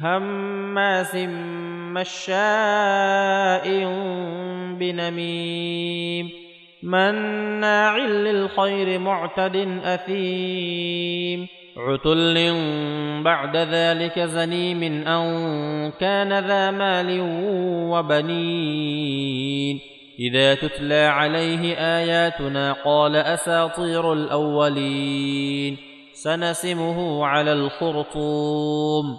هماز مشاء بنميم مناع للخير معتد أثيم عتل بعد ذلك زنيم ان كان ذا مال وبنين إذا تتلى عليه آياتنا قال أساطير الأولين سنسمه على الخرطوم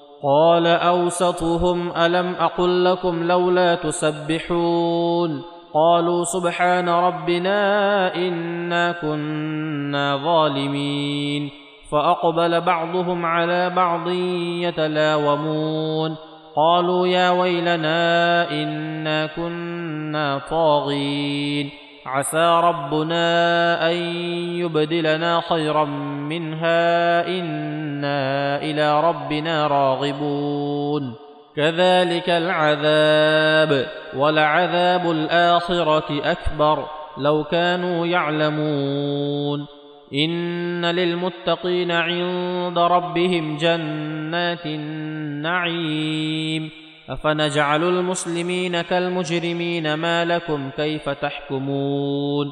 قال أوسطهم ألم أقل لكم لولا تسبحون؟ قالوا سبحان ربنا إنا كنا ظالمين. فأقبل بعضهم على بعض يتلاومون. قالوا يا ويلنا إنا كنا طاغين. عسى ربنا أن يبدلنا خيرا منها إنا إلى ربنا راغبون. كذلك العذاب ولعذاب الآخرة أكبر لو كانوا يعلمون. إن للمتقين عند ربهم جنات النعيم. أفنجعل المسلمين كالمجرمين ما لكم كيف تحكمون؟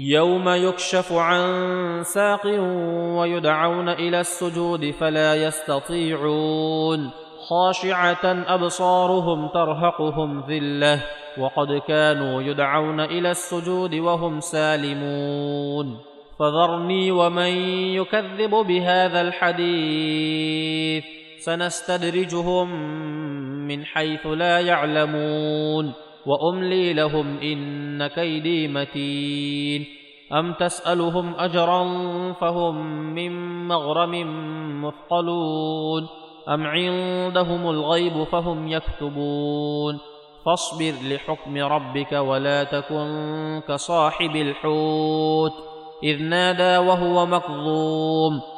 يوم يكشف عن ساق ويدعون إلى السجود فلا يستطيعون. خاشعة أبصارهم ترهقهم ذلة وقد كانوا يدعون إلى السجود وهم سالمون. فذرني ومن يكذب بهذا الحديث سنستدرجهم من حيث لا يعلمون. وأملي لهم إن كيدي متين. أم تسألهم أجرا فهم من مغرم مثقلون. أم عندهم الغيب فهم يكتبون. فاصبر لحكم ربك ولا تكن كصاحب الحوت. إذ نادى وهو مكظوم.